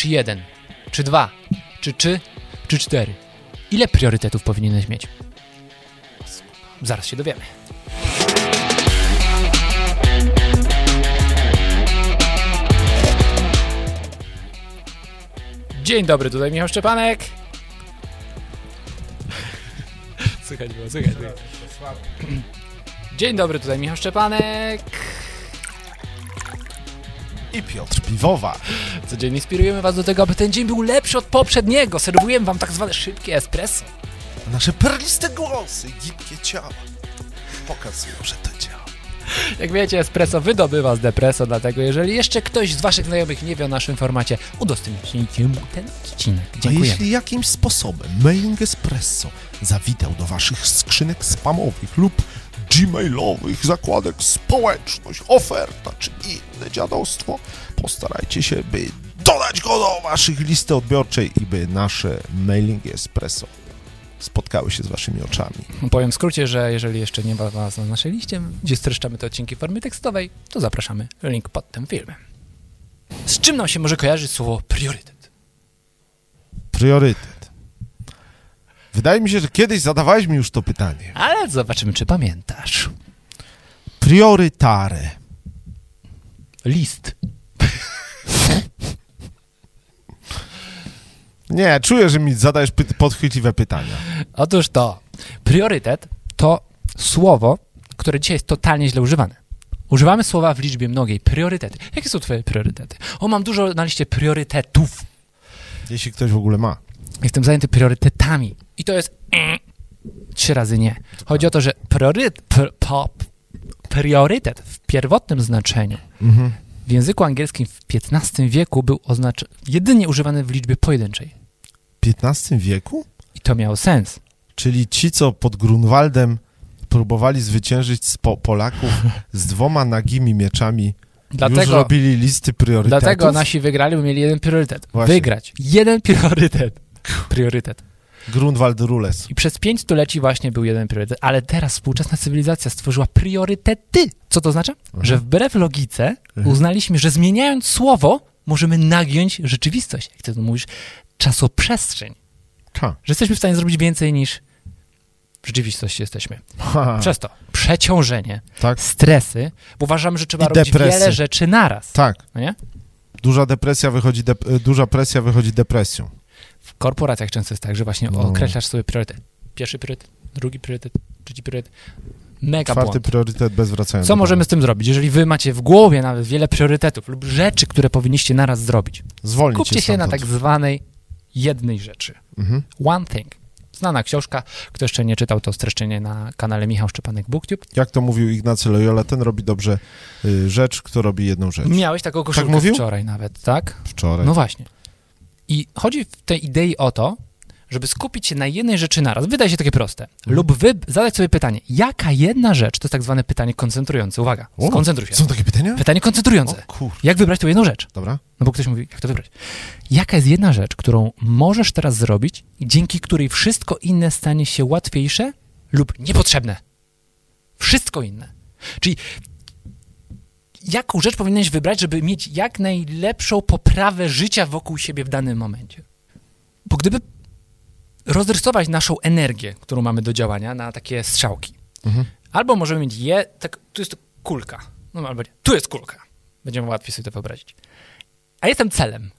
czy jeden, czy dwa, czy trzy, czy cztery? Ile priorytetów powinieneś mieć? Zaraz się dowiemy. Dzień dobry, tutaj Michał Szczepanek. Słychać było, słychać było. Dzień dobry, tutaj Michał Szczepanek. I Piotr Piwowa. Codziennie inspirujemy Was do tego, aby ten dzień był lepszy od poprzedniego. Serwujemy Wam tak zwane szybkie espresso. Nasze perliste głosy, gibkie ciała pokazują, że to działa. Jak wiecie, espresso wydobywa z depreso, dlatego jeżeli jeszcze ktoś z Waszych znajomych nie wie o naszym formacie, udostępnijcie mu ten odcinek. A Dziękuję. jeśli jakimś sposobem Mailing Espresso zawitał do waszych skrzynek spamowych lub gmailowych zakładek społeczność, oferta czy inne dziadostwo, postarajcie się, by dodać go do waszych listy odbiorczej i by nasze Mailing Espresso spotkały się z waszymi oczami. Powiem w skrócie, że jeżeli jeszcze nie ma Was na naszej liście, gdzie streszczamy te odcinki w formie tekstowej, to zapraszamy. Link pod tym filmem. Z czym nam się może kojarzyć słowo priorytet? Priorytet. Wydaje mi się, że kiedyś zadawałeś mi już to pytanie. Ale zobaczymy, czy pamiętasz. Priorytare. List. Nie, czuję, że mi zadajesz py- podchwytliwe pytania. Otóż to, priorytet to słowo, które dzisiaj jest totalnie źle używane. Używamy słowa w liczbie mnogiej. Priorytety. Jakie są twoje priorytety? O, mam dużo na liście priorytetów. Jeśli ktoś w ogóle ma. Jestem zajęty priorytetami. I to jest trzy razy nie. Chodzi o to, że priorytet, priorytet w pierwotnym znaczeniu Mhm. w języku angielskim w XV wieku był oznacz- jedynie używany w liczbie pojedynczej. W XV wieku? I to miało sens. Czyli ci, co pod Grunwaldem próbowali zwyciężyć spo Polaków z dwoma nagimi mieczami, już Dlatego, robili listy priorytetów. dlatego nasi wygrali, bo mieli jeden priorytet. Właśnie. Wygrać. Jeden priorytet. Priorytet. Grunwald Rules. I przez pięć stuleci właśnie był jeden priorytet, ale teraz współczesna cywilizacja stworzyła priorytety. Co to oznacza? Mhm. Że wbrew logice Mhm. uznaliśmy, że zmieniając słowo możemy nagiąć rzeczywistość. Jak ty to mówisz, czasoprzestrzeń. Ha. Że jesteśmy w stanie zrobić więcej niż w rzeczywistości jesteśmy. Ha. Przez to przeciążenie, Tak, stresy, bo uważamy, że trzeba I robić depresje. wiele rzeczy naraz. tak. No nie? Duża depresja wychodzi, y, duża presja wychodzi depresją. W korporacjach często jest tak, że właśnie No. określasz sobie priorytet. Pierwszy priorytet, drugi priorytet, trzeci priorytet. Mega Czwarty błąd. priorytet bez wracania. Co możemy z tym zrobić? Jeżeli wy macie w głowie nawet wiele priorytetów lub rzeczy, które powinniście naraz zrobić, Zwolnić skupcie się na tak zwanej jednej rzeczy. Mhm. One thing. Znana książka. Kto jeszcze nie czytał, to streszczenie na kanale Michał Szczepanek BookTube. Jak to mówił Ignacy Loyola, ten robi dobrze y, rzecz, kto robi jedną rzecz. Miałeś taką koszulkę mówił? wczoraj nawet, tak? Wczoraj. No właśnie. I chodzi w tej idei o to, żeby skupić się na jednej rzeczy naraz. Wydaje się takie proste. Mhm. Lub wy zadać sobie pytanie, jaka jedna rzecz, to jest tak zwane pytanie koncentrujące. Uwaga, O, skoncentruj się. Są takie pytania? Pytanie koncentrujące. O kur... Jak wybrać tą jedną rzecz? Dobra. No bo ktoś mówi, jak to wybrać? Jaka jest jedna rzecz, którą możesz teraz zrobić, dzięki której wszystko inne stanie się łatwiejsze lub niepotrzebne? Wszystko inne. Czyli jaką rzecz powinieneś wybrać, żeby mieć jak najlepszą poprawę życia wokół siebie w danym momencie? Bo gdyby rozrysować naszą energię, którą mamy do działania na takie strzałki, Mhm. albo możemy mieć je, tak, tu jest kulka, no albo nie, tu jest kulka. Będziemy łatwiej sobie to wyobrazić. A jestem celem.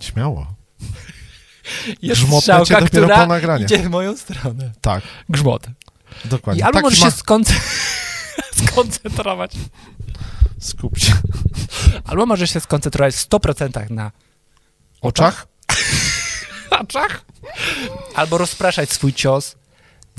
Śmiało. Jest Grzmotnę cię strzałka, dopiero po która nagraniu. idzie w moją stronę. Tak, Grzmot. dokładnie. I albo Taki możesz ma... się skonce... skoncentrować, Skup się. albo możesz się skoncentrować w 100% na Oczach? oczach, albo rozpraszać swój cios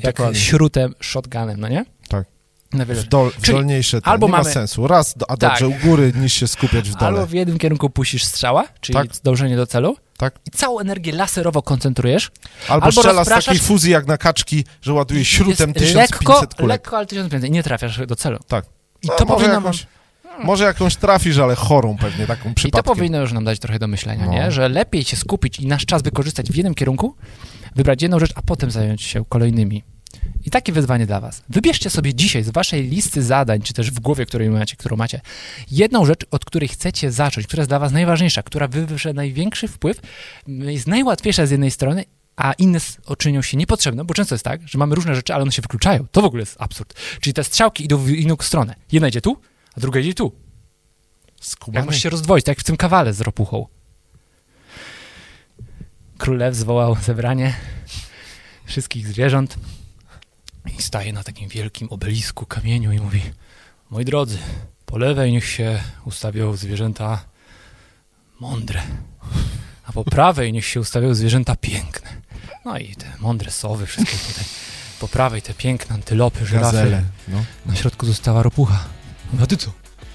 jak Dokładnie. śrutem, shotgunem, no nie? Tak. Na wiele. W, dol, w dolniejsze to albo nie ma mamy- sensu. Raz, do, a Tak. dobrze u góry, niż się skupiać w dole. Albo w jednym kierunku puścisz strzała, czyli Tak. dążenie do celu Tak. i całą energię laserowo koncentrujesz. Albo, albo strzela z takiej fuzji jak na kaczki, że ładuje śrutem Jest 1500 lekko, kulek. lekko, ale 1500 i nie trafiasz do celu. Tak. I No, to może, powinno... jakąś, może jakąś trafisz, ale chorą pewnie, taką I to przypadkiem. powinno już nam dać trochę do myślenia, No. nie? Że lepiej się skupić i nasz czas wykorzystać w jednym kierunku, wybrać jedną rzecz, a potem zająć się kolejnymi. I takie wyzwanie dla was. Wybierzcie sobie dzisiaj z waszej listy zadań, czy też w głowie, której macie, którą macie, jedną rzecz, od której chcecie zacząć, która jest dla was najważniejsza, która wywisze największy wpływ, m, jest najłatwiejsza z jednej strony, a inne s- czynią się niepotrzebne, bo często jest tak, że mamy różne rzeczy, ale one się wykluczają. To w ogóle jest absurd. Czyli te strzałki idą w inną stronę. Jedna idzie tu, a druga idzie tu. Jak Skubany. możesz się rozdwoić, tak jak w tym kawale z ropuchą. Król lew zwołał zebranie wszystkich zwierząt staje na takim wielkim obelisku, kamieniu i mówi Moi drodzy, po lewej niech się ustawią zwierzęta mądre, a po prawej niech się ustawią zwierzęta piękne. No i te mądre sowy, wszystkie tutaj. Po prawej te piękne antylopy, żyrafy. No. Na środku została ropucha. No a ty co?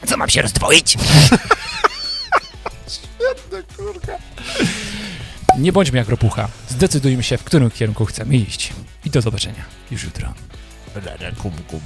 Co mam się rozdwoić? Nie bądźmy jak ropucha. Zdecydujmy się, w którym kierunku chcemy iść. I do zobaczenia już jutro. kom, kom.